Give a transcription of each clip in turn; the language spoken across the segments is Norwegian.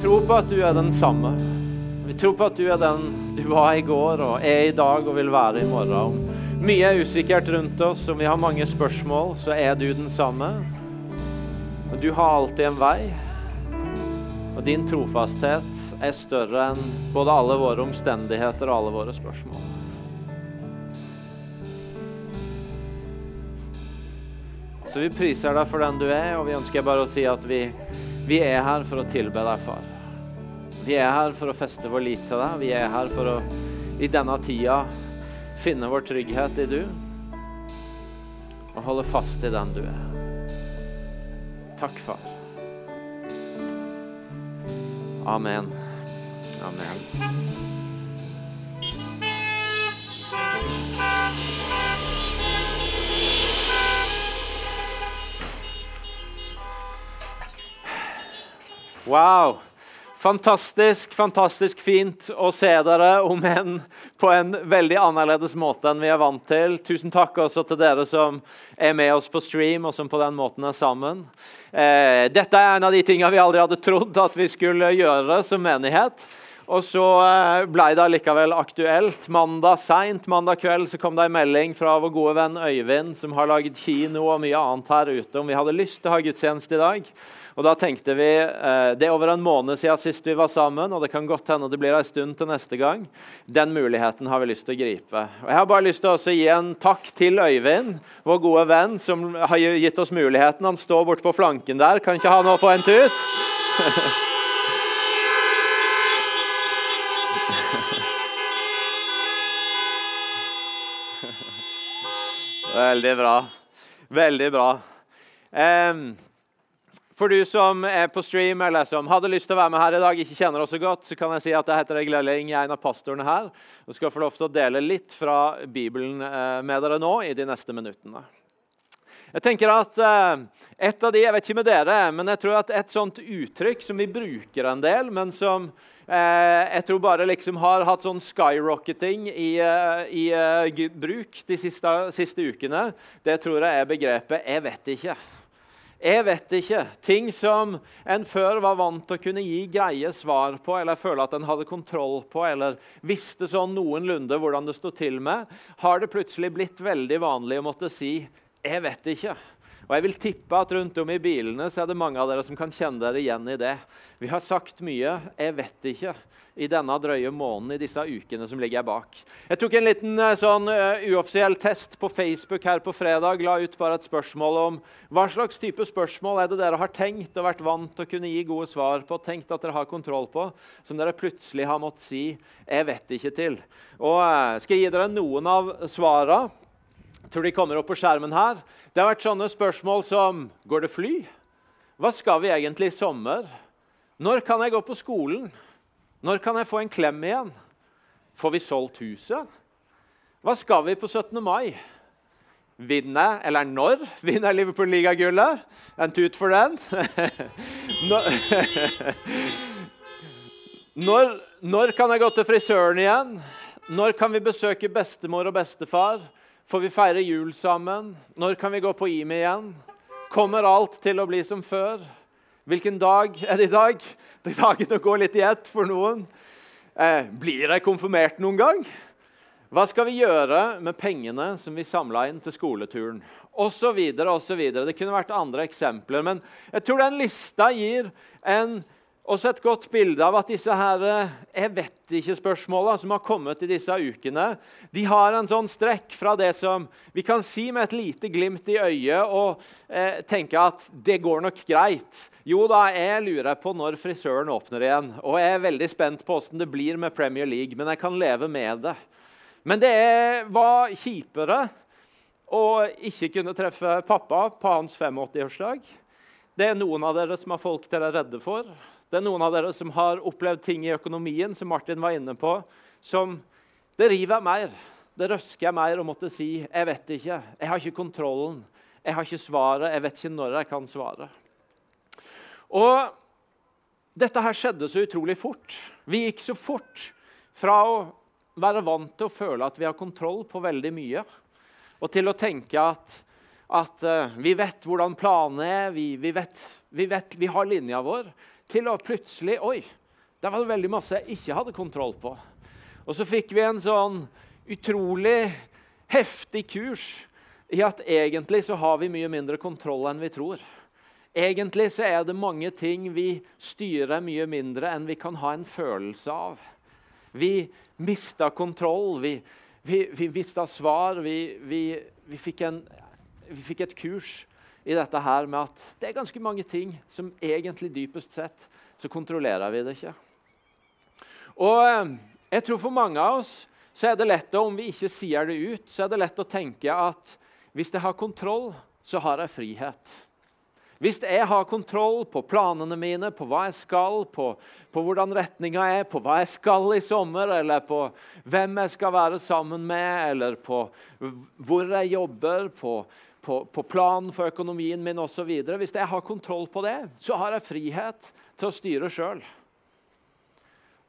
tror på at du er den samme. Vi tror på at du er den du var i går og er i dag og vil være i morgen. Om mye er usikkert rundt oss, om vi har mange spørsmål, så er du den samme. Og du har alltid en vei. Og din trofasthet er større enn både alle våre omstendigheter og alle våre spørsmål. Så vi priser deg for den du er, og vi ønsker bare å si at vi, vi er her for å tilbe deg, far. Vi er her for å feste vår lit til deg. Vi er her for å i denne tida finne vår trygghet i du og holde fast i den du er. Takk, far. Amen. Amen. Wow! Fantastisk, fantastisk fint å se dere, om enn på en veldig annerledes måte enn vi er vant til. Tusen takk også til dere som er med oss på stream, og som på den måten er sammen. Eh, dette er en av de tingene vi aldri hadde trodd at vi skulle gjøre som menighet. Og så eh, ble det likevel aktuelt. Mandag seint mandag kveld så kom det en melding fra vår gode venn Øyvind, som har laget kino og mye annet her ute, om vi hadde lyst til å ha gudstjeneste i dag. Og da tenkte vi, eh, Det er over en måned siden sist vi var sammen, og det kan godt hende det blir en stund til neste gang. Den muligheten har vi lyst til å gripe. Og Jeg har bare lyst til å gi en takk til Øyvind, vår gode venn, som har gitt oss muligheten. Han står borte på flanken der. Kan ikke han òg få en tut? Veldig bra. Veldig bra. Um, for du som er på stream eller som hadde lyst til å være med her i dag, ikke kjenner oss så godt, så kan jeg si at jeg heter Egil Elling, jeg er en av pastorene her, og skal få lov til å dele litt fra Bibelen eh, med dere nå i de neste minuttene. Jeg tenker at eh, et av de, jeg vet ikke med dere, men jeg tror at et sånt uttrykk som vi bruker en del, men som eh, jeg tror bare liksom har hatt sånn skyrocketing i, i bruk de siste, siste ukene, det tror jeg er begrepet 'jeg vet ikke'. Jeg vet ikke. Ting som en før var vant til å kunne gi greie svar på, eller føle at en hadde kontroll på, eller visste sånn noenlunde hvordan det sto til med, har det plutselig blitt veldig vanlig å måtte si 'jeg vet ikke'. Og jeg vil tippe at rundt om i bilene så er det mange av dere som kan kjenne dere igjen i det. Vi har sagt mye 'jeg vet ikke' i denne drøye måneden i disse ukene som ligger bak. Jeg tok en liten eh, sånn uh, uoffisiell test på Facebook her på fredag. La ut bare et spørsmål om hva slags type spørsmål er det dere har tenkt og vært vant til å kunne gi gode svar på, tenkt at dere har kontroll på, som dere plutselig har måttet si 'jeg vet ikke' til. Og uh, Skal jeg gi dere noen av svarene? Tror de kommer opp på skjermen her. Det har vært sånne spørsmål som Går det fly? Hva skal vi egentlig i sommer? Når kan jeg gå på skolen? Når kan jeg få en klem igjen? Får vi solgt huset? Hva skal vi på 17. mai? Vinner, eller når vinner Liverpool ligagullet? En tut for den. når, når kan jeg gå til frisøren igjen? Når kan vi besøke bestemor og bestefar? Får vi feire jul sammen? Når kan vi gå på IMI igjen? Kommer alt til å bli som før? Hvilken dag er det i dag? Det er dagen å gå litt i ett for noen. Eh, blir jeg konfirmert noen gang? Hva skal vi gjøre med pengene som vi samla inn til skoleturen? Og så videre, og så videre. Det kunne vært andre eksempler. Men jeg tror den lista gir en også et godt bilde av at disse her, eh, jeg vet ikke-spørsmåla som har kommet i disse ukene, de har en sånn strekk fra det som vi kan si med et lite glimt i øyet og eh, tenke at det går nok greit. Jo da, jeg lurer på når frisøren åpner igjen. Og jeg er veldig spent på åssen det blir med Premier League, men jeg kan leve med det. Men det var kjipere å ikke kunne treffe pappa på hans 85-årsdag. Det er noen av dere som har folk dere er redde for. Det er noen av dere som har opplevd ting i økonomien som Martin var inne på, som det river mer. Det røsker mer å måtte si 'jeg vet ikke', 'jeg har ikke kontrollen', 'jeg har ikke svaret', 'jeg vet ikke når jeg kan svare'. Og dette her skjedde så utrolig fort. Vi gikk så fort fra å være vant til å føle at vi har kontroll på veldig mye, og til å tenke at, at uh, vi vet hvordan planene er, vi, vi, vet, vi, vet, vi har linja vår, til å plutselig Oi, der var det veldig masse jeg ikke hadde kontroll på. Og så fikk vi en sånn utrolig heftig kurs i at egentlig så har vi mye mindre kontroll enn vi tror. Egentlig så er det mange ting vi styrer mye mindre enn vi kan ha en følelse av. Vi mista kontroll, vi, vi, vi mista svar. Vi, vi fikk, en, vi fikk et kurs i dette her med at det er ganske mange ting som egentlig dypest sett så kontrollerer vi det ikke. Og eh, jeg tror for mange av oss så er det lett, om vi ikke sier det ut, så er det lett å tenke at hvis jeg har kontroll, så har jeg frihet. Hvis jeg har kontroll på planene mine, på hva jeg skal, på, på hvordan retninga er, på hva jeg skal i sommer, eller på hvem jeg skal være sammen med, eller på hvor jeg jobber, på, på, på planen for økonomien min osv. Hvis jeg har kontroll på det, så har jeg frihet til å styre sjøl.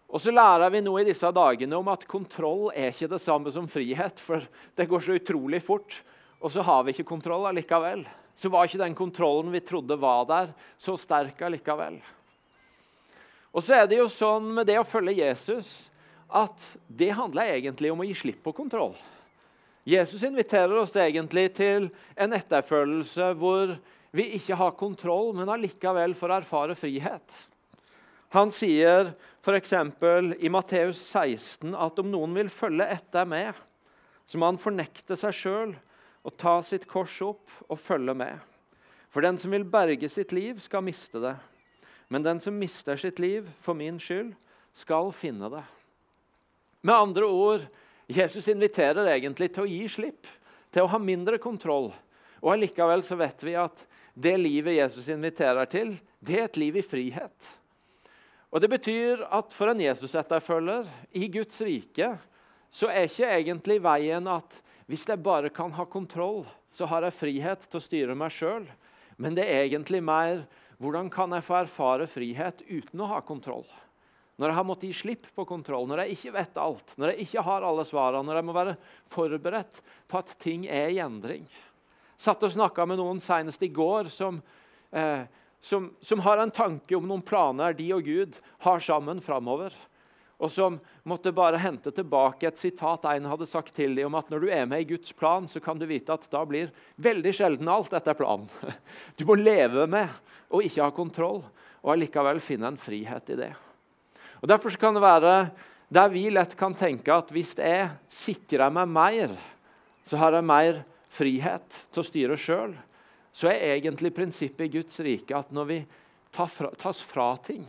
Og så lærer vi noe i disse dagene om at kontroll er ikke det samme som frihet. For det går så utrolig fort, og så har vi ikke kontroll allikevel. Så var ikke den kontrollen vi trodde var der, så sterk allikevel. Og så er det jo sånn med det å følge Jesus at det handler egentlig om å gi slipp på kontroll. Jesus inviterer oss egentlig til en etterfølgelse hvor vi ikke har kontroll, men allikevel får erfare frihet. Han sier f.eks. i Matteus 16 at om noen vil følge etter meg, så må han fornekte seg sjøl og ta sitt kors opp og følge med. For den som vil berge sitt liv, skal miste det. Men den som mister sitt liv for min skyld, skal finne det. Med andre ord, Jesus inviterer egentlig til å gi slipp, til å ha mindre kontroll. Og allikevel så vet vi at det livet Jesus inviterer til, det er et liv i frihet. Og Det betyr at for en Jesus-etterfølger i Guds rike så er ikke egentlig veien at hvis jeg bare kan ha kontroll, så har jeg frihet til å styre meg sjøl. Men det er egentlig mer hvordan kan jeg få erfare frihet uten å ha kontroll? Når jeg har måttet gi slipp på kontroll, når jeg ikke vet alt, når jeg ikke har alle svarene, når jeg må være forberedt på at ting er i endring. Satt og snakka med noen senest i går som eh, som, som, har en tanke om noen planer de og Gud har sammen framover. Og som måtte bare hente tilbake et sitat en hadde sagt til dem om at når du er med i Guds plan, så kan du vite at da blir veldig sjelden alt etter planen. Du må leve med og ikke ha kontroll, og allikevel finne en frihet i det. Og Derfor kan det være der vi lett kan tenke at hvis jeg sikrer meg mer, så har jeg mer frihet til å styre sjøl så er egentlig prinsippet i Guds rike at når vi tas fra ting,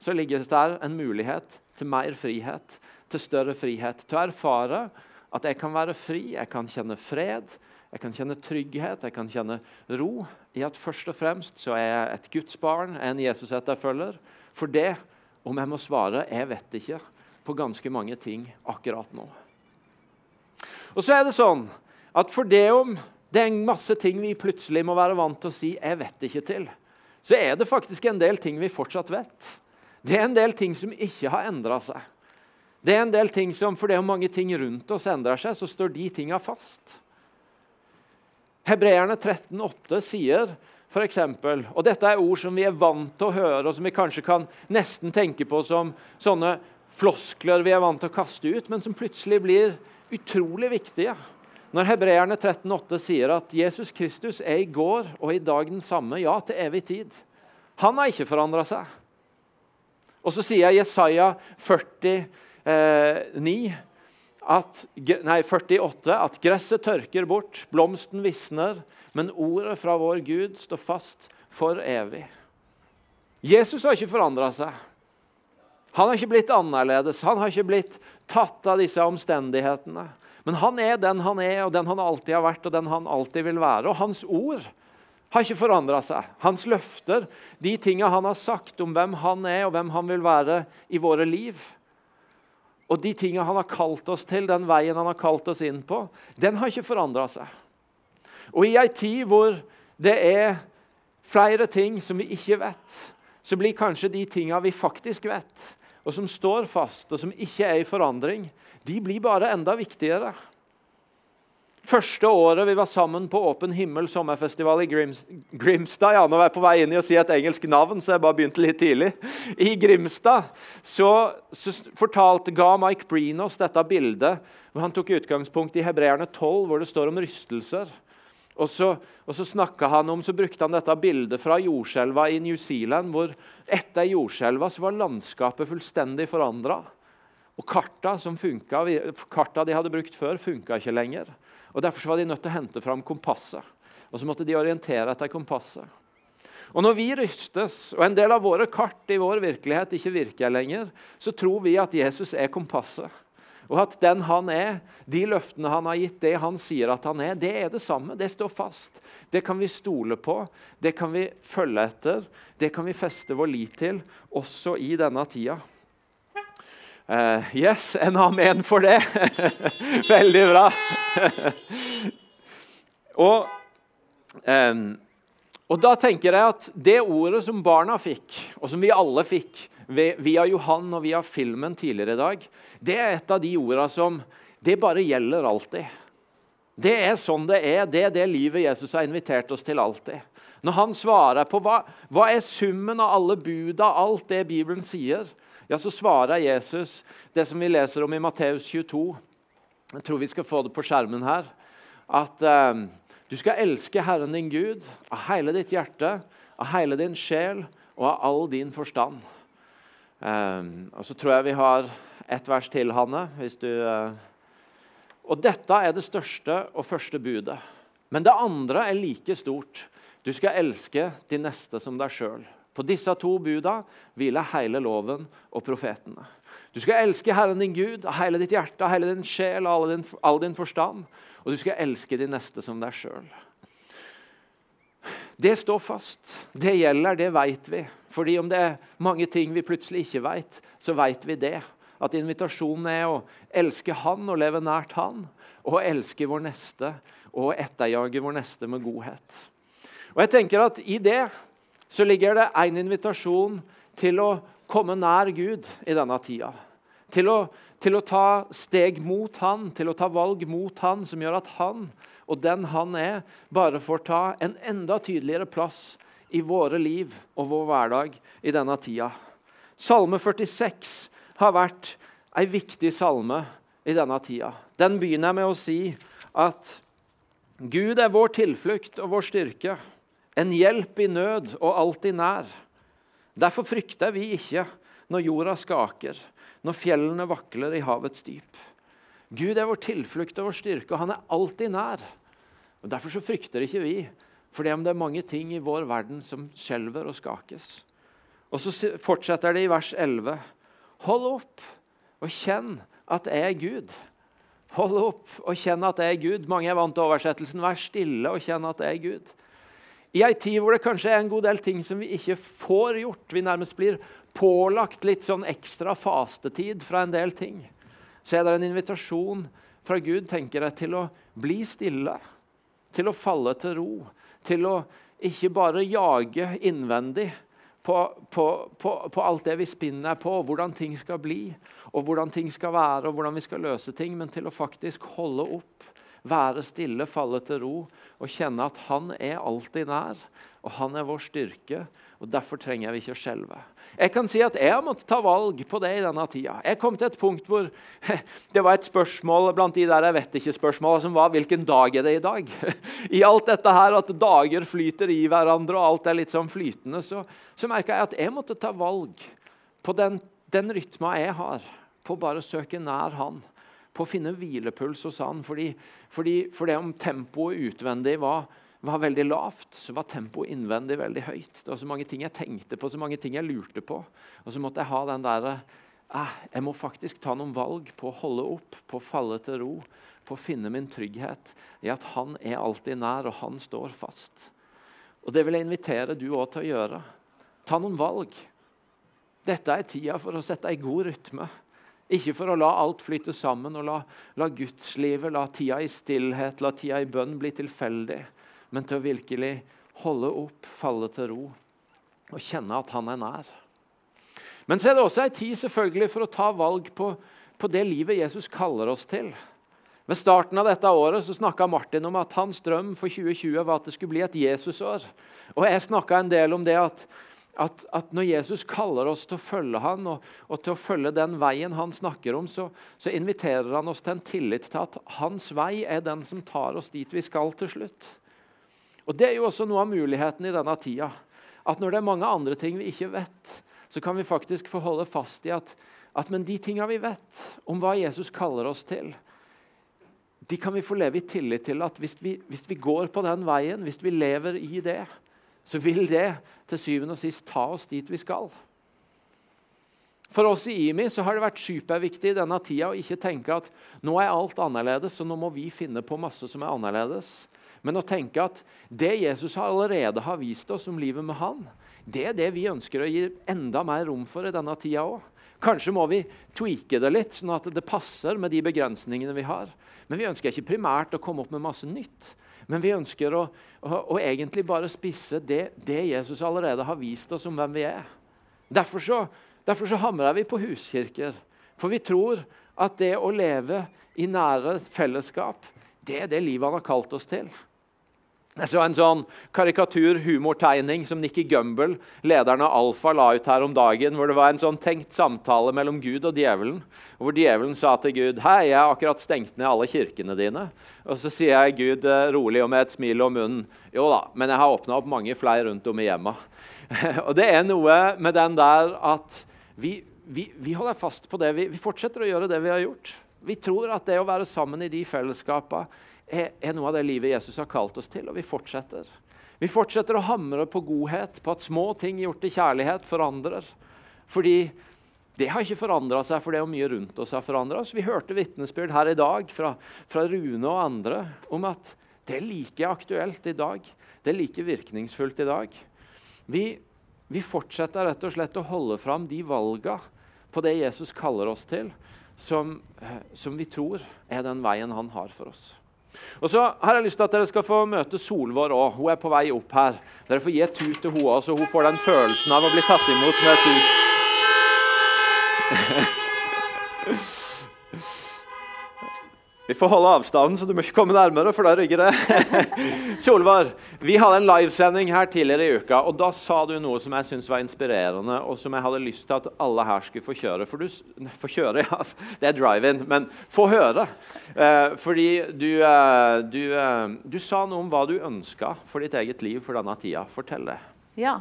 så ligger det der en mulighet til mer frihet, til større frihet. Til å erfare at jeg kan være fri, jeg kan kjenne fred, jeg kan kjenne trygghet, jeg kan kjenne ro i at først og fremst så er jeg et Guds barn, en Jesus-etterfølger. For det, om jeg må svare, jeg vet ikke på ganske mange ting akkurat nå. Og så er det sånn at for det om det er masse ting vi plutselig må være vant til å si 'jeg vet ikke' til. Så er det faktisk en del ting vi fortsatt vet. Det er en del ting som ikke har endra seg. Det er en del ting som, For det er mange ting rundt oss endrer seg, så står de tinga fast. Hebreerne 13,8 sier f.eks. Og dette er ord som vi er vant til å høre, og som vi kanskje kan nesten tenke på som sånne floskler vi er vant til å kaste ut, men som plutselig blir utrolig viktige. Når hebreerne 13,8 sier at Jesus Kristus er i går og i dag den samme, ja, til evig tid. Han har ikke forandra seg. Og så sier Jesaja 49, eh, at, nei, 48 at gresset tørker bort, blomsten visner, men ordet fra vår Gud står fast for evig. Jesus har ikke forandra seg. Han har ikke blitt annerledes. Han har ikke blitt tatt av disse omstendighetene. Men han er den han er, og den han alltid har vært og den han alltid vil være. Og hans ord har ikke forandra seg. Hans løfter, de tinga han har sagt om hvem han er og hvem han vil være i våre liv, og de tinga han har kalt oss til, den veien han har kalt oss inn på, den har ikke forandra seg. Og i ei tid hvor det er flere ting som vi ikke vet, så blir kanskje de tinga vi faktisk vet, og som står fast, og som ikke er i forandring, de blir bare enda viktigere. Første året vi var sammen på Åpen himmel sommerfestival i Grimstad ja, Nå var jeg på vei inn i å si et engelsk navn, så jeg bare begynte litt tidlig. I Grimstad så, så fortalte, ga Mike Breen oss dette bildet. hvor Han tok utgangspunkt i Hebreerne 12, hvor det står om rystelser. Og så, og så, han om, så brukte han dette bildet fra jordskjelva i New Zealand, hvor etter jordskjelva var landskapet fullstendig forandra. Og karta, som funket, karta de hadde brukt før, funka ikke lenger. Og Derfor var de nødt til å hente fram kompasset. Og så måtte de orientere etter kompasset. Og Når vi rystes, og en del av våre kart i vår virkelighet ikke virker lenger, så tror vi at Jesus er kompasset. Og at den han er, de løftene han har gitt, det han sier at han er, det er det samme. Det står fast. Det kan vi stole på, det kan vi følge etter, det kan vi feste vår lit til, også i denne tida. Uh, yes, en amen for det. Veldig bra. og, um, og da tenker jeg at det ordet som barna fikk, og som vi alle fikk via Johan og via filmen tidligere i dag, det er et av de ordene som det bare gjelder alltid. Det er sånn det er. Det er det livet Jesus har invitert oss til alltid. Når han svarer på hva, hva er summen av alle buda, alt det Bibelen sier, ja, så svarer Jesus det som vi leser om i Matteus 22. Jeg tror vi skal få det på skjermen her. At eh, du skal elske Herren din Gud av hele ditt hjerte, av hele din sjel og av all din forstand. Eh, og så tror jeg vi har ett vers til, Hanne. hvis du... Eh, og dette er det største og første budet. Men det andre er like stort. Du skal elske de neste som deg sjøl. På disse to buda hviler hele loven og profetene. Du skal elske Herren din Gud av hele ditt hjerte, hele din sjel og all din, all din forstand. Og du skal elske de neste som deg sjøl. Det står fast. Det gjelder, det vet vi. Fordi om det er mange ting vi plutselig ikke vet, så vet vi det. At invitasjonen er å elske Han og leve nært Han. Og elske vår neste og etterjage vår neste med godhet. Og jeg tenker at I det så ligger det en invitasjon til å komme nær Gud i denne tida. Til å, til å ta steg mot Han, til å ta valg mot Han, som gjør at Han og den Han er, bare får ta en enda tydeligere plass i våre liv og vår hverdag i denne tida. Salme 46 har vært ei viktig salme i denne tida. Den begynner med å si at Gud er vår tilflukt og vår styrke en hjelp i nød og alltid nær. Derfor frykter vi ikke når jorda skaker, når fjellene vakler i havets dyp. Gud er vår tilflukt og vår styrke, og han er alltid nær. Og Derfor så frykter ikke vi, for det er mange ting i vår verden som skjelver og skakes. Og Så fortsetter det i vers 11. Hold opp og kjenn at jeg er Gud. Hold opp og kjenn at jeg er Gud. Mange er vant til oversettelsen 'vær stille og kjenn at jeg er Gud'. I ei tid hvor det kanskje er en god del ting som vi ikke får gjort, vi nærmest blir pålagt litt sånn ekstra fastetid fra en del ting, så er det en invitasjon fra Gud tenker jeg, til å bli stille, til å falle til ro, til å ikke bare jage innvendig på, på, på, på alt det vi spinner på, hvordan ting skal bli, og hvordan ting skal være, og hvordan vi skal løse ting, men til å faktisk holde opp være stille, falle til ro og kjenne at han er alltid nær. Og han er vår styrke, og derfor trenger vi ikke å skjelve. Jeg kan si at jeg har måttet ta valg på det i denne tida. Jeg kom til et punkt hvor det var et spørsmål blant de der jeg vet ikke-spørsmåla som var hvilken dag er det i dag? I alt dette her at dager flyter i hverandre og alt er litt sånn flytende, så, så merka jeg at jeg måtte ta valg på den, den rytma jeg har, på bare å søke nær Han på å finne hvilepuls hos han. Fordi, fordi, fordi om tempoet utvendig var, var, veldig lavt, så var tempoet innvendig veldig høyt. Det var så mange ting jeg tenkte på, så mange ting jeg lurte på. Og så måtte jeg ha den derre eh, Jeg må faktisk ta noen valg på å holde opp, på å falle til ro. På å finne min trygghet i at han er alltid nær, og han står fast. Og Det vil jeg invitere du òg til å gjøre. Ta noen valg. Dette er tida for å sette ei god rytme. Ikke for å la alt flyte sammen og la, la gudslivet, la tida i stillhet, la tida i bønn bli tilfeldig, men til å virkelig holde opp, falle til ro og kjenne at han er nær. Men så er det også ei tid selvfølgelig for å ta valg på, på det livet Jesus kaller oss til. Ved starten av dette året så snakka Martin om at hans drøm for 2020 var at det skulle bli et Jesusår. Og jeg snakka en del om det at, at, at, når Jesus kaller oss til å følge han og, og, til å følge den veien han snakker om, så, så, inviterer han oss til en tillit til at hans vei er den som tar oss dit vi skal til slutt. Og Det er jo også noe av muligheten i denne tida. At når det er mange andre ting vi ikke vet, så kan vi faktisk få holde fast i at, at men de tinga vi vet om hva Jesus kaller oss til, de kan vi få leve i tillit til at hvis vi, hvis vi går på den veien, hvis vi lever i det, så vil det til syvende og sist ta oss dit vi skal. For oss i IMI så har det vært superviktig i denne tida å ikke tenke at nå er alt annerledes, så nå må vi finne på masse som er annerledes. Men å tenke at det Jesus allerede har vist oss om livet med han, det er det vi ønsker å gi enda mer rom for i denne tida òg. Kanskje må vi tweake det litt, sånn at det passer med de begrensningene vi har. Men vi ønsker ikke primært å komme opp med masse nytt. Men vi ønsker å, å, å egentlig bare spisse det, det, Jesus allerede har vist oss om hvem vi er. Derfor så, derfor så hamrer vi på huskirker. For vi tror at det å leve i nære fellesskap, det er det livet han har kalt oss til. Jeg så en sånn karikatur-humortegning som Nikki Gumbel, lederen av Alfa, la ut her om dagen. hvor Det var en sånn tenkt samtale mellom Gud og djevelen. Hvor djevelen sa til Gud Hei, jeg har akkurat stengt ned alle kirkene dine. Og så sier jeg Gud eh, rolig og med et smil om munnen Jo da, men jeg har åpna opp mange flere rundt om i hjemma. og det er noe med den der at vi, vi, vi holder fast på det. Vi, vi fortsetter å gjøre det vi har gjort. Vi tror at det å være sammen i de fellesskapene er, noe av det livet Jesus har kalt oss til, og vi fortsetter. Vi fortsetter å hamre på godhet, på at små ting gjort i kjærlighet forandrer. Fordi det har ikke forandra seg, for det er mye rundt oss har forandra oss. Vi hørte vitnesbyrd her i dag fra, fra, Rune og andre om at det er like aktuelt i dag. Det er like virkningsfullt i dag. Vi, vi fortsetter rett og slett å holde fram de valga på det Jesus kaller oss til, som, eh, som vi tror er den veien han har for oss. Og så har jeg lyst til at Dere skal få møte Solvår òg. Hun er på vei opp her. Dere får gi et tut til henne så hun får den følelsen av å bli tatt imot med et tut. Vi får holde avstanden, så du må ikke komme nærmere, for da rygger det. Solvar, vi hadde en livesending her tidligere i uka, og da sa du noe som jeg syntes var inspirerende, og som jeg hadde lyst til at alle her skulle få kjøre. For du, få kjøre, ja, det er drive-in, men få høre. Eh, fordi du, eh, du, eh, du, sa noe om hva du ønska for ditt eget liv for denne tida. Fortell det. Ja.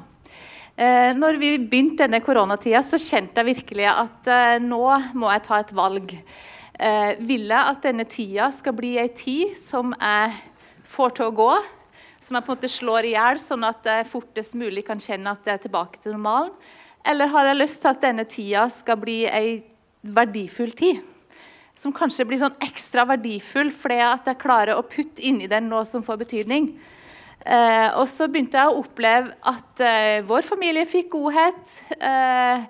Eh, når vi begynte denne koronatida, så kjente jeg virkelig at eh, nå må jeg ta et valg eh, ville at denne tida skal bli ei tid som jeg får til å gå. Som jeg på en måte slår i hjel, sånn at jeg fortest mulig kan kjenne at jeg er tilbake til normalen. Eller har jeg lyst til at denne tida skal bli ei verdifull tid? Som kanskje blir sånn ekstra verdifull fordi at jeg klarer å putte inni den noe som får betydning. Eh, og så begynte jeg å oppleve at eh, vår familie fikk godhet. Eh,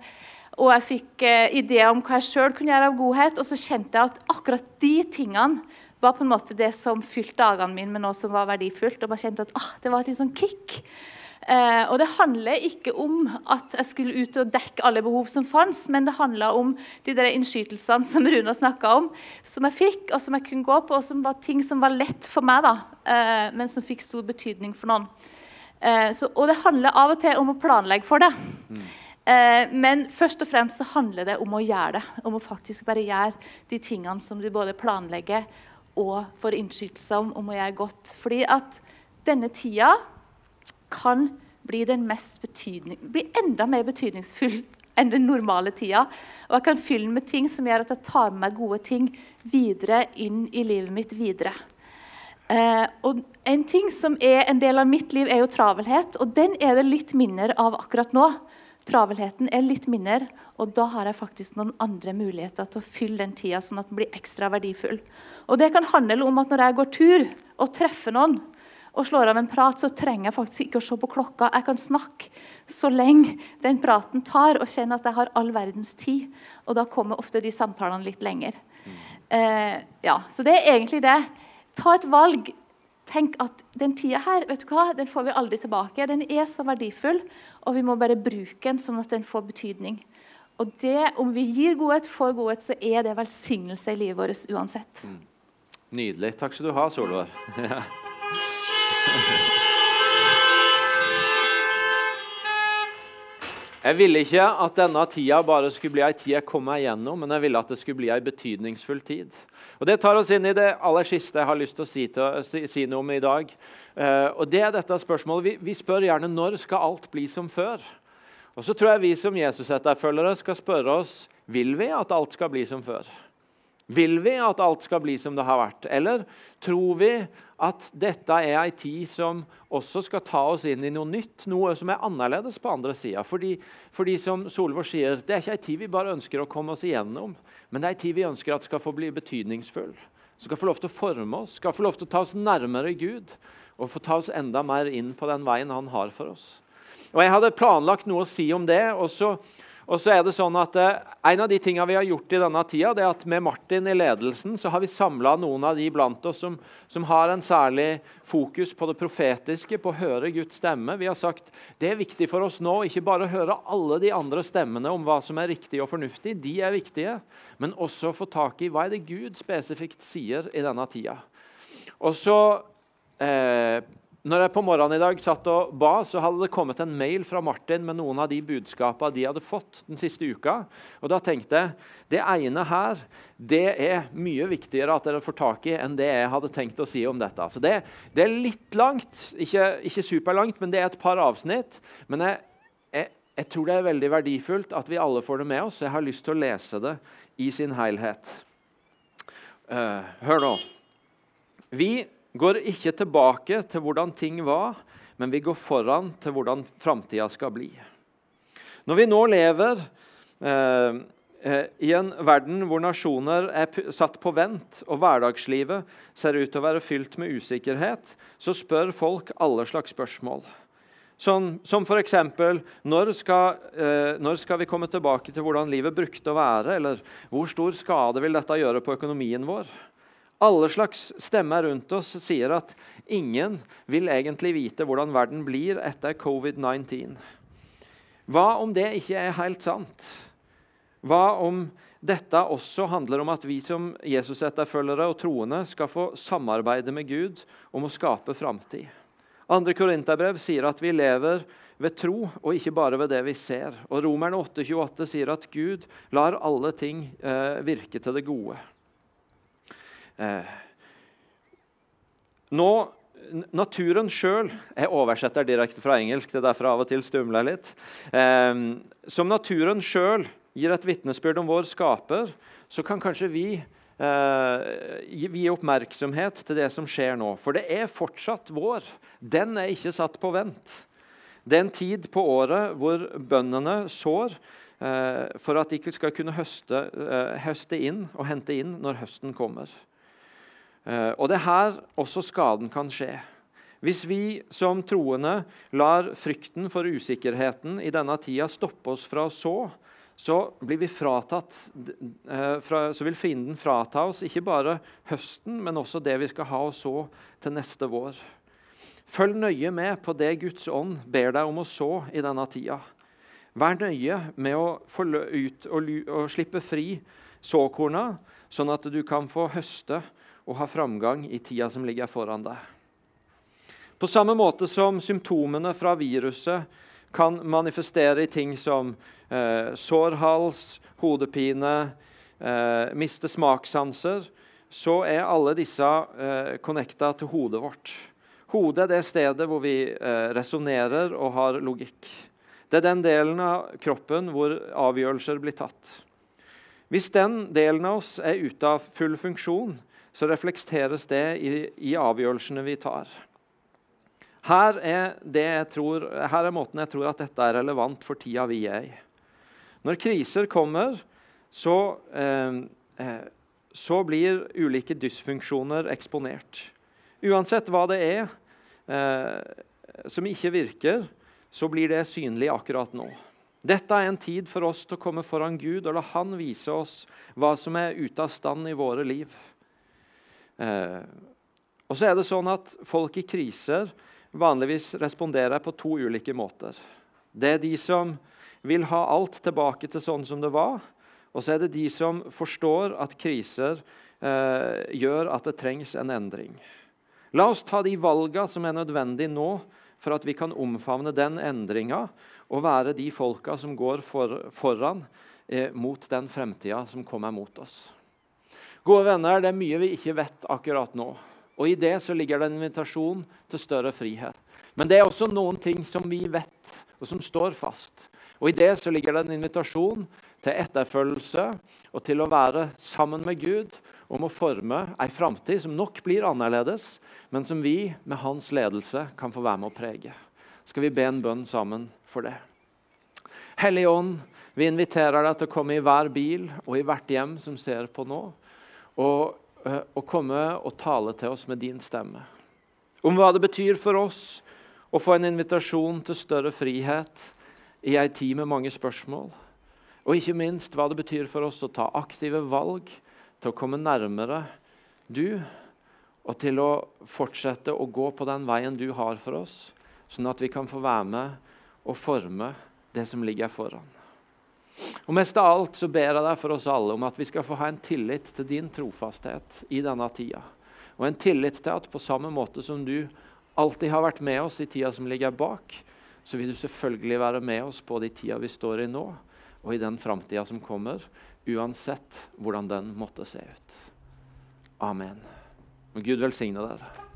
og jeg fikk eh, ideer om hva jeg sjøl kunne gjøre av godhet. Og så kjente jeg at akkurat de tingene var på en måte det som fylte dagene mine med noe som var verdifullt. Og bare kjente at ah, det var et litt sånn kick. Eh, og det handler ikke om at jeg skulle ut og dekke alle behov som fantes, men det handla om de der innskytelsene som Runa snakka om, som jeg fikk, og som jeg kunne gå på, og som var ting som var lett for meg, da, eh, men som fikk stor betydning for noen. Eh, så, og det handler av og til om å planlegge for det. Mm. Eh, men først og fremst så handler det om å gjøre det. Om å faktisk bare gjøre de tingene som du både planlegger og får innskytelser om, om å gjøre godt. Fordi at denne tida kan bli, bli enda mer betydningsfull enn den normale tida. Og jeg kan fylle den med ting som gjør at jeg tar med meg gode ting videre inn i livet mitt videre. Eh, og En ting som er en del av mitt liv, er jo travelhet. Og den er det litt mindre av akkurat nå. Travelheten er litt mindre, og da har jeg faktisk noen andre muligheter til å fylle den tida sånn at den blir ekstra verdifull. Og Det kan handle om at når jeg går tur og treffer noen og slår av en prat, så trenger jeg faktisk ikke å se på klokka. Jeg kan snakke så lenge den praten tar, og kjenne at jeg har all verdens tid. Og da kommer ofte de samtalene litt lenger. Eh, ja, Så det er egentlig det. Ta et valg. Tenk at den tida her vet du hva, den får vi aldri tilbake. Den er så verdifull. Og vi må bare bruke den sånn at den får betydning. Og det, Om vi gir godhet, får godhet, så er det velsignelse i livet vårt uansett. Mm. Nydelig. Takk skal du ha, Solvar. Jeg ville ikke at denne tida bare skulle bli ei tid jeg kom meg igjennom, men jeg ville at det skulle bli ei betydningsfull tid. Og Det tar oss inn i det aller siste jeg har lyst til å si, til, si, noe om i dag. Uh, og det er dette spørsmålet. Vi, vi, spør gjerne når skal alt bli som før. Og så tror jeg vi som Jesus-etterfølgere skal spørre oss vil vi at alt skal bli som før. Vil vi at alt skal bli som det har vært, eller tror vi at dette er ei tid som også skal ta oss inn i noe nytt, noe som er annerledes på andre sida? Fordi, fordi, som Solvor sier, det er ikke ei tid vi bare ønsker å komme oss igjennom, men det er ei tid vi ønsker at skal få bli betydningsfull. Skal få lov til å forme oss, skal få lov til å ta oss nærmere Gud og få ta oss enda mer inn på den veien han har for oss. Og Jeg hadde planlagt noe å si om det. og så og så er det sånn at eh, En av de tingene vi har gjort i denne tida, det er at med Martin i ledelsen så har vi samla noen av de blant oss som, som, har en særlig fokus på det profetiske, på å høre Guds stemme. Vi har sagt det er viktig for oss nå ikke bare å høre alle de andre stemmene om hva som er riktig og fornuftig, de er viktige, men også å få tak i hva er det Gud spesifikt sier i denne tida. Og så eh, når jeg på morgenen i dag satt og ba, så hadde det kommet en mail fra Martin med noen av de budskapene de hadde fått den siste uka. Og Da tenkte jeg det ene her det er mye viktigere at dere får tak i enn det jeg hadde tenkt å si om dette. Så det, det er litt langt, ikke, ikke, superlangt, men det er et par avsnitt. Men jeg, jeg, jeg tror det er veldig verdifullt at vi alle får det med oss. Jeg har lyst til å lese det i sin helhet. Uh, hør nå. Vi går ikke tilbake til hvordan ting var, men vi går foran til hvordan framtida skal bli. Når vi nå lever eh, eh i en verden hvor nasjoner er satt på vent, og hverdagslivet ser ut til å være fylt med usikkerhet, så spør folk alle slags spørsmål. Sånn, som f.eks.: når, eh, når skal vi komme tilbake til hvordan livet brukte å være? Eller hvor stor skade vil dette gjøre på økonomien vår? Alle slags stemmer rundt oss sier at ingen vil egentlig vite hvordan verden blir etter covid-19. Hva om det ikke er helt sant? Hva om dette også handler om at vi som Jesus-etterfølgere og troende skal få samarbeide med Gud om å skape framtid? Andre Korinterbrev sier at vi lever ved tro og ikke bare ved det vi ser. Og Romerne 8,28 sier at Gud lar alle ting eh, virke til det gode. Eh, nå, Naturen sjøl Jeg oversetter direkte fra engelsk. det er derfor av og til stumler litt. Eh, som naturen sjøl gir et vitnesbyrd om vår skaper, så kan kanskje vi eh, gi oppmerksomhet til det som skjer nå. For det er fortsatt vår. Den er ikke satt på vent. Det er en tid på året hvor bøndene sår eh, for at de ikke skal kunne høste, eh, høste inn og hente inn når høsten kommer. Eh, og det er her også skaden kan skje. Hvis vi som troende lar frykten for usikkerheten i denne tida stoppe oss fra å så, så, fratatt, eh, så vil fienden frata oss ikke bare høsten, men også det vi skal ha å så til neste vår. Følg nøye med på det Guds ånd ber deg om å så i denne tida. Vær nøye med å få ut og, slippe fri såkorna, sånn at du kan få høste og ha framgang i tida som ligger foran deg. På samme måte som symptomene fra viruset kan manifestere i ting som eh, sår hals, hodepine, eh, miste smakssanser, så er alle disse eh, connecta til hodet vårt. Hodet er det stedet hvor vi eh, resonnerer og har logikk. Det er den delen av kroppen hvor avgjørelser blir tatt. Hvis den delen av oss er ute av full funksjon, så reflekteres det i, i avgjørelsene vi tar. Her er, tror, her er, måten jeg tror at dette er relevant for tida vi er i. Når kriser kommer, så, eh, eh, så blir ulike dysfunksjoner eksponert. Uansett hva det er eh, som ikke virker, så blir det synlig akkurat nå. Dette er en tid for oss til å komme foran Gud og la Han vise oss hva som er ute av stand i våre liv. Eh, og så er det sånn at Folk i kriser vanligvis responderer på to ulike måter. Det er de som vil ha alt tilbake til sånn som det var. Og så er det de som forstår at kriser eh, gjør at det trengs en endring. La oss ta de valgene som er nødvendige nå for at vi kan omfavne den endringa og være de folka som går for, foran eh, mot den fremtida som kommer mot oss. Gode venner, det er mye vi ikke vet akkurat nå. Og I det så ligger det en invitasjon til større frihet. Men det er også noen ting som vi vet, og som står fast. Og I det så ligger det en invitasjon til etterfølgelse og til å være sammen med Gud om å forme ei framtid som nok blir annerledes, men som vi med hans ledelse kan få være med å prege. Skal vi be en bønn sammen for det? Hellige Ånd, vi inviterer deg til å komme i hver bil og i hvert hjem som ser på nå, og, eh, og komme og tale til oss med din stemme. Om hva det betyr for oss å få en invitasjon til større frihet i ei tid med mange spørsmål. Og ikke minst hva det betyr for oss å ta aktive valg til å komme nærmere du, og til å fortsette å gå på den veien du har for oss, sånn at vi kan få være med og forme det som ligger foran. Og Mest av alt så ber jeg deg for oss alle om at vi skal få ha en tillit til din trofasthet i denne tida. Og en tillit til at på samme måte som du alltid har vært med oss i tida som ligger bak, så vil du selvfølgelig være med oss på de tida vi står i nå, og i den framtida som kommer, uansett hvordan den måtte se ut. Amen. Må Gud velsigne dere.